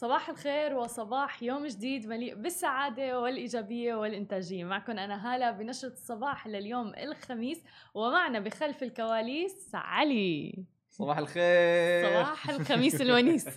صباح الخير وصباح يوم جديد مليء بالسعادة والإيجابية والإنتاجية. معكم أنا هالة بنشرة الصباح لليوم الخميس ومعنا بخلف الكواليس علي. صباح الخير. صباح الخميس الونيس.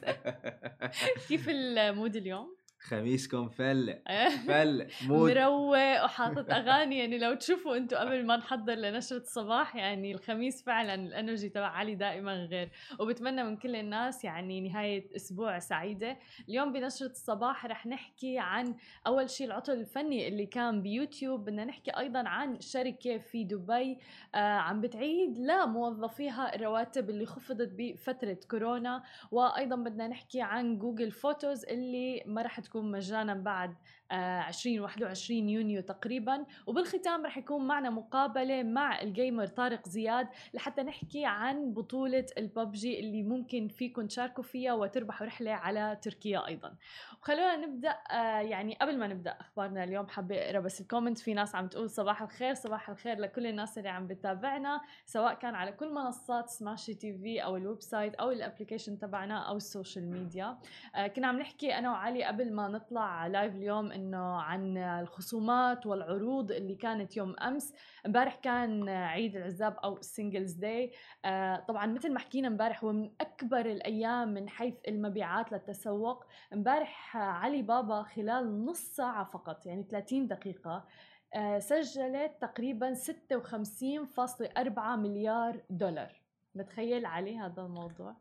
كيف ال mood اليوم؟ خميسكم full full mood. مروق وحاطط أغاني يعني لو تشوفوا أنتم قبل ما نحضر لنشرة الصباح يعني الخميس فعلا ال energy تبع علي دائما غير. وبتمنى من كل الناس يعني نهاية أسبوع سعيدة. اليوم بنشرة الصباح رح نحكي عن أول شيء العطل الفني اللي كان بيوتيوب. بدنا نحكي أيضا عن شركة في دبي آه عم بتعيد لموظفيها الرواتب اللي خفضت بفترة كورونا. وأيضا بدنا نحكي عن Google Photos اللي ما رح تكون مجانا بعد. 2021 آه، يونيو تقريبا. وبالختام رح يكون معنا مقابلة مع ال gamer طارق زياد لحتى نحكي عن بطولة الببجي اللي ممكن فيكم تشاركوا فيها وتربحوا رحلة على تركيا أيضا. وخلونا نبدأ آه، يعني قبل ما نبدأ أخبارنا اليوم حابة أقرأ بس ال comment. في ناس عم تقول صباح الخير صباح الخير لكل الناس اللي عم بتابعنا سواء كان على كل منصات Smashi TV أو ال website أو ال application تبعنا أو ال social media آه، كنا عم نحكي أنا وعلي قبل ما نطلع live اليوم إنه عن الخصومات والعروض اللي كانت يوم أمس. امبارح كان عيد العزاب أو Singles' Day آه طبعا مثل ما حكينا امبارح هو من أكبر الأيام من حيث المبيعات للتسوق. امبارح علي بابا خلال نص ساعة فقط يعني 30 دقيقة آه سجلت تقريبا 56.4 مليار دولار. متخيل علي هذا الموضوع؟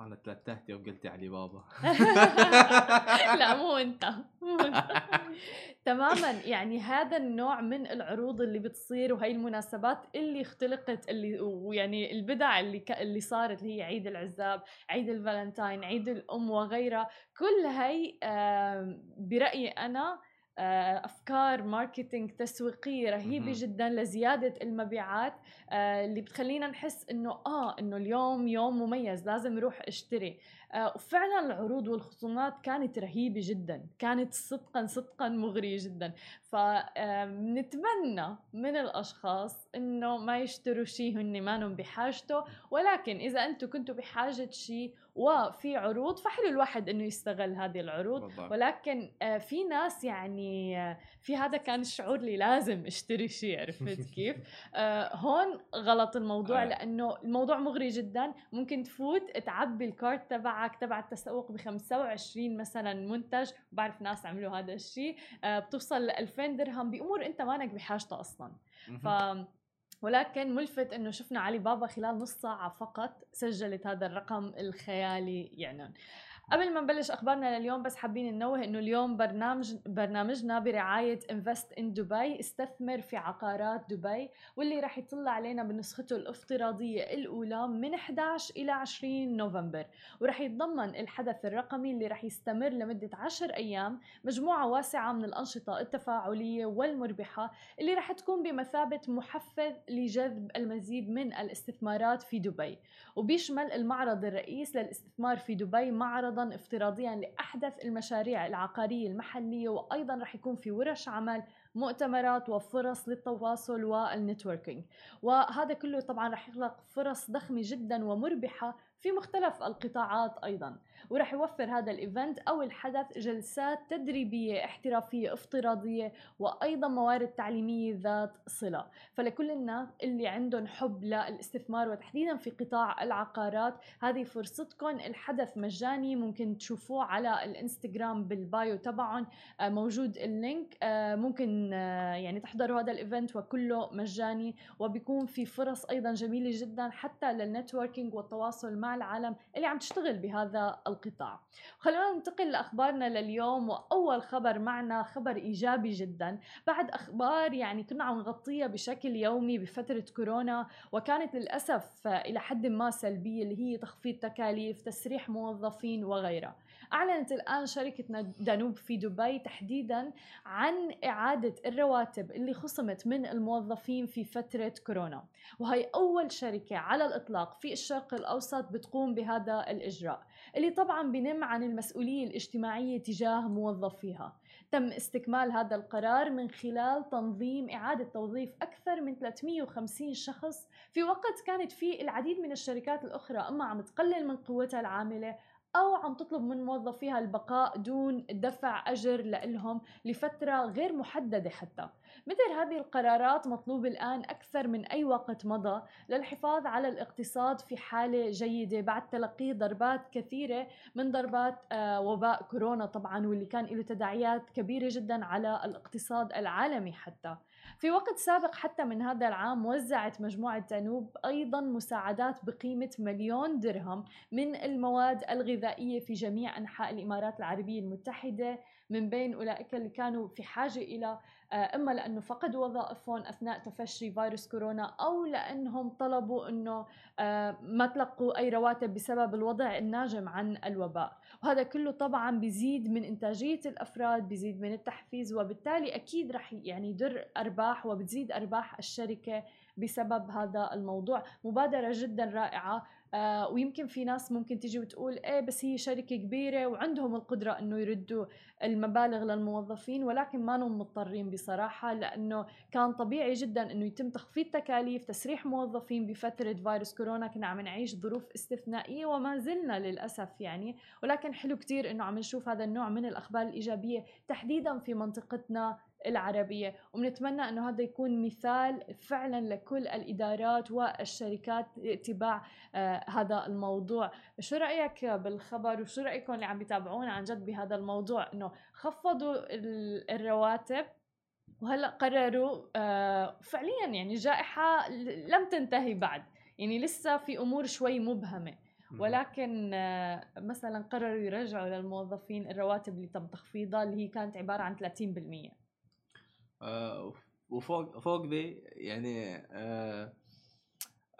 أنا تلتهتي وقلتي علي بابا. لا مو أنت مو أنت. تماما يعني هذا النوع من العروض اللي بتصير وهي المناسبات اللي اختلقت اللي ويعني البدع اللي ك... اللي صارت اللي هي عيد العزاب عيد الفالنتاين عيد الأم وغيرها كل هي برأيي أنا أفكار marketing تسويقية رهيبة جدا لزيادة المبيعات آه، اللي بتخلينا نحس إنه آه إنه اليوم يوم مميز لازم أروح أشتري. آه، وفعلا العروض والخصومات كانت رهيبة جدا كانت صدقا صدقا مغرية جدا. فنتمنى من الأشخاص إنه ما يشتروا شيء هن مانهم بحاجته. ولكن إذا أنتم كنتوا بحاجة شيء وفي عروض فحلو الواحد إنه يستغل هذه العروض. بالضبط. ولكن آه، في ناس يعني آه، في هذا كان الشعور اللي لازم أشتري شيء عرفت كيف؟ هون غلط الموضوع لأنه الموضوع مغري جدا. ممكن تفوت تعبي الكارت تبعك تبعك تبع التسوق ب 25 مثلا منتج بعرف ناس عملوا هذا الشيء آه، بتوصل ل 2000 درهم بأمور أنت مانك بحاجتها أصلا. ف ولكن ملفت إنه شفنا علي بابا خلال نص ساعة فقط سجلت هذا الرقم الخيالي يعني. قبل ما نبلش أخبارنا لليوم بس حابين ننوه إنه اليوم برنامج برنامجنا برعاية انفست ان دبي استثمر في عقارات دبي واللي راح يطل علينا بنسخته الافتراضية الأولى من 11 إلى 20 نوفمبر. وراح يتضمن الحدث الرقمي اللي راح يستمر لمدة 10 أيام مجموعة واسعة من الأنشطة التفاعلية والمربحة اللي راح تكون بمثابة محفز لجذب المزيد من الاستثمارات في دبي. وبيشمل المعرض الرئيس للاستثمار في دبي معرض أيضا افتراضيا لأحدث المشاريع العقارية المحلية وأيضا رح يكون في ورش عمل مؤتمرات وفرص للتواصل وال networking. وهذا كله طبعا رح يخلق فرص ضخمة جدا ومربحة في مختلف القطاعات أيضا. ورح يوفر هذا ال event أو الحدث جلسات تدريبية احترافية افتراضية وأيضا موارد تعليمية ذات صلة. فلكل الناس اللي عندهم حب للاستثمار وتحديدا في قطاع العقارات هذه فرصتكم. الحدث مجاني ممكن تشوفوه على الإنستغرام بال bio تبعهم. آه، موجود ال link. آه، ممكن آه، يعني تحضروا هذا ال event وكله مجاني. وبيكون في فرص أيضا جميلة جدا حتى لل networking والتواصل مع العالم اللي عم تشتغل بهذا القطاع. خلونا ننتقل لأخبارنا لليوم وأول خبر معنا خبر إيجابي جدا. بعد أخبار يعني كنا عم نغطيها بشكل يومي بفترة كورونا وكانت للأسف إلى حد ما سلبية اللي هي تخفيض تكاليف تسريح موظفين وغيرها. أعلنت الآن شركة دانوب في دبي تحديدا عن إعادة الرواتب اللي خصمت من الموظفين في فترة كورونا. وهي أول شركة على الإطلاق في الشرق الأوسط بتقوم بهذا الإجراء اللي طبعا بنم عن المسؤولية الاجتماعية تجاه موظفيها. تم استكمال هذا القرار من خلال تنظيم إعادة توظيف أكثر من 350 شخص في وقت كانت فيه العديد من الشركات الأخرى أما عم تقلل من قوتها العاملة أو عم تطلب من موظفيها البقاء دون دفع أجر لهم لفترة غير محددة حتى. مثل هذه القرارات مطلوب الآن أكثر من أي وقت مضى للحفاظ على الاقتصاد في حالة جيدة بعد تلقي ضربات كثيرة من ضربات آه، وباء كورونا طبعا واللي كان له تداعيات كبيرة جدا على الاقتصاد العالمي حتى. في وقت سابق حتى من هذا العام وزعت مجموعة دانوب أيضا مساعدات بقيمة مليون درهم من المواد الغذائية في جميع أنحاء الإمارات العربية المتحدة. من بين أولئك اللي كانوا في حاجة إلى آه، إما لأنه فقدوا وظائفهم أثناء تفشي فيروس كورونا أو لأنهم طلبوا إنه آه، ما تلقوا أي رواتب بسبب الوضع الناجم عن الوباء. وهذا كله طبعا بيزيد من إنتاجية الأفراد بيزيد من التحفيز وبالتالي أكيد رح يعني يدر أرباح وبتزيد أرباح الشركة بسبب هذا الموضوع. مبادرة جدا رائعة. آه ويمكن في ناس ممكن تيجي وتقول إيه بس هي شركة كبيرة وعندهم القدرة إنه يردوا المبالغ للموظفين ولكن ما هم مضطرين بصراحة لأنه كان طبيعي جدا إنه يتم تخفيض تكاليف تسريح موظفين بفترة فيروس كورونا. كنا عم نعيش ظروف استثنائية وما زلنا للأسف يعني. ولكن حلو كتير إنه عم نشوف هذا النوع من الأخبار الإيجابية تحديدا في منطقتنا العربية. وبنتمنى أنه هذا يكون مثال فعلا لكل الإدارات والشركات لاتباع آه هذا الموضوع. شو رأيك بالخبر؟ وشو رأيكم اللي عم بيتابعونا عن جد بهذا الموضوع؟ أنه خفضوا الرواتب وهلأ قرروا آه فعليا يعني الجائحة لم تنتهي بعد. يعني لسه في أمور شوي مبهمة. ولكن آه، مثلا قرروا يرجعوا للموظفين الرواتب اللي تم تخفيضها اللي هي كانت عبارة عن 30% آه وفوق فوق ذي يعني آه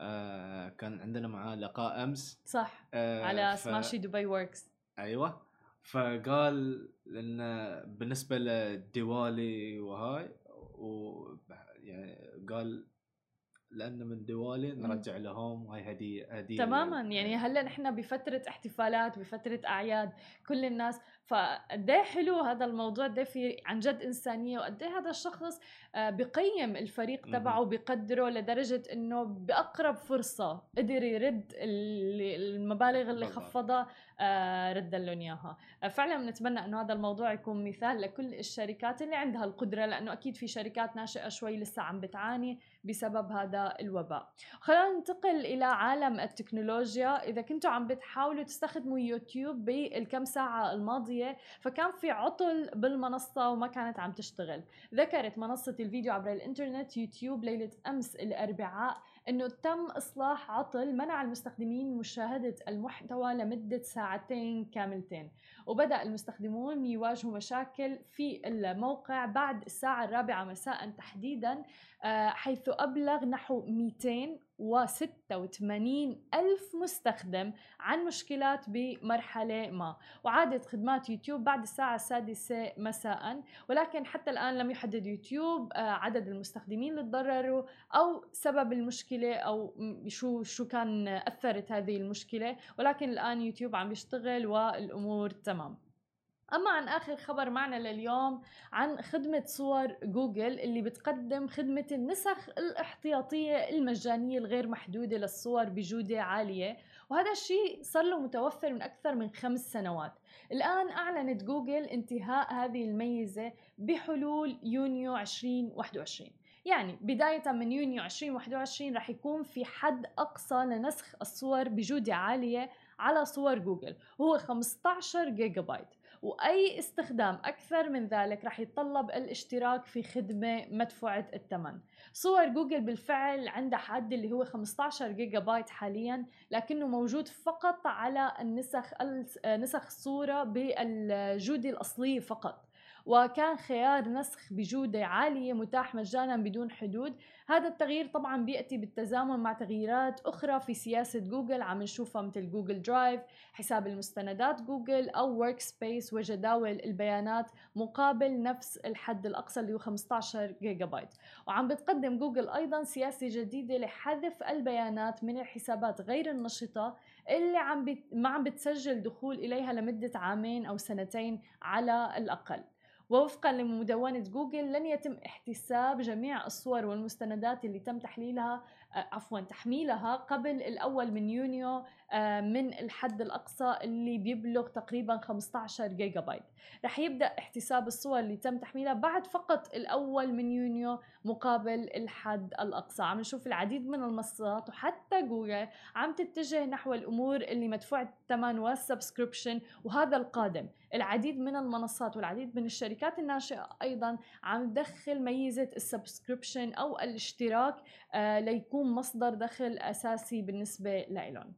آه كان عندنا معاه لقاء أمس. صح. آه على ف... سماشي دبي وركس أيوه. فقال لأن بالنسبة للديوالي وهاي و يعني قال لأنه من ديوالي نرجع لهم وهي هديه هدية. تماما. يعني هلأ نحن بفترة احتفالات بفترة أعياد كل الناس. فقد إيه حلو هذا الموضوع؟ قد إيه في عن جد إنسانية؟ وقد إيه هذا الشخص آه، بقيم الفريق تبعه بقدره لدرجة إنه بأقرب فرصة قدر يرد المبالغ اللي خفضها آه، رد لهم إياها. فعلا بنتمنى إنه هذا الموضوع يكون مثال لكل الشركات اللي عندها القدرة لأنه أكيد في شركات ناشئة شوي لسه عم بتعاني. بسبب هذا الوباء. خلينا ننتقل إلى عالم التكنولوجيا. إذا كنتوا عم بتحاولوا تستخدموا يوتيوب بالكم ساعة الماضية فكان في عطل بالمنصة وما كانت عم تشتغل. ذكرت منصة الفيديو عبر الإنترنت يوتيوب ليلة أمس الأربعاء. إنه تم إصلاح عطل منع المستخدمين مشاهدة المحتوى لمدة ساعتين كاملتين وبدأ المستخدمون يواجهوا مشاكل في الموقع بعد الساعة الرابعة مساء تحديدا آه، حيث أبلغ نحو 286 ألف مستخدم عن مشكلات بمرحلة ما. وعادت خدمات يوتيوب بعد الساعة السادسة مساء ولكن حتى الآن لم يحدد يوتيوب آه، عدد المستخدمين اللي تضرروا أو سبب المشكلة أو شو شو كان أثرت هذه المشكلة ولكن الآن يوتيوب عم يشتغل والأمور تمام. أما عن آخر خبر معنا لليوم عن خدمة صور جوجل اللي بتقدم خدمة النسخ الاحتياطية المجانية الغير محدودة للصور بجودة عالية وهذا الشيء صار له متوفر من أكثر من خمس سنوات. الآن أعلنت جوجل انتهاء هذه الميزة بحلول يونيو 2021 يعني بداية من يونيو 2021 رح يكون في حد أقصى لنسخ الصور بجودة عالية على صور جوجل وهو 15 جيجا بايت. وأي استخدام أكثر من ذلك رح يتطلب الاشتراك في خدمة مدفوعة الثمن صور جوجل بالفعل عندها حد اللي هو 15 جيجا بايت حاليا لكنه موجود فقط على النسخ نسخ الصورة بالجودة الأصلية فقط. وكان خيار نسخ بجودة عالية متاح مجانا بدون حدود. هذا التغيير طبعا بيأتي بالتزامن مع تغييرات أخرى في سياسة جوجل. عم نشوفها مثل Google Drive حساب المستندات جوجل أو Workspace وجداول البيانات مقابل نفس الحد الأقصى اللي هو 15 جيجا بايت. وعم بتقدم جوجل أيضا سياسة جديدة لحذف البيانات من الحسابات غير النشطة اللي عم بت... ما عم بتسجل دخول إليها لمدة عامين أو سنتين على الأقل. ووفقا لمدونة جوجل لن يتم احتساب جميع الصور والمستندات اللي تم تحليلها عفوا تحميلها قبل الأول من يونيو آه، من الحد الأقصى اللي بيبلغ تقريبا 15 جيجا بايت. رح يبدأ احتساب الصور اللي تم تحميلها بعد فقط الأول من يونيو مقابل الحد الأقصى. عم نشوف العديد من المنصات وحتى جوجل عم تتجه نحو الأمور اللي مدفوع الثمن وال subscription وهذا القادم. العديد من المنصات والعديد من الشركات الناشئة أيضا عم تدخل ميزة ال subscription أو الاشتراك آه ليكون مصدر دخل أساسي بالنسبة لهم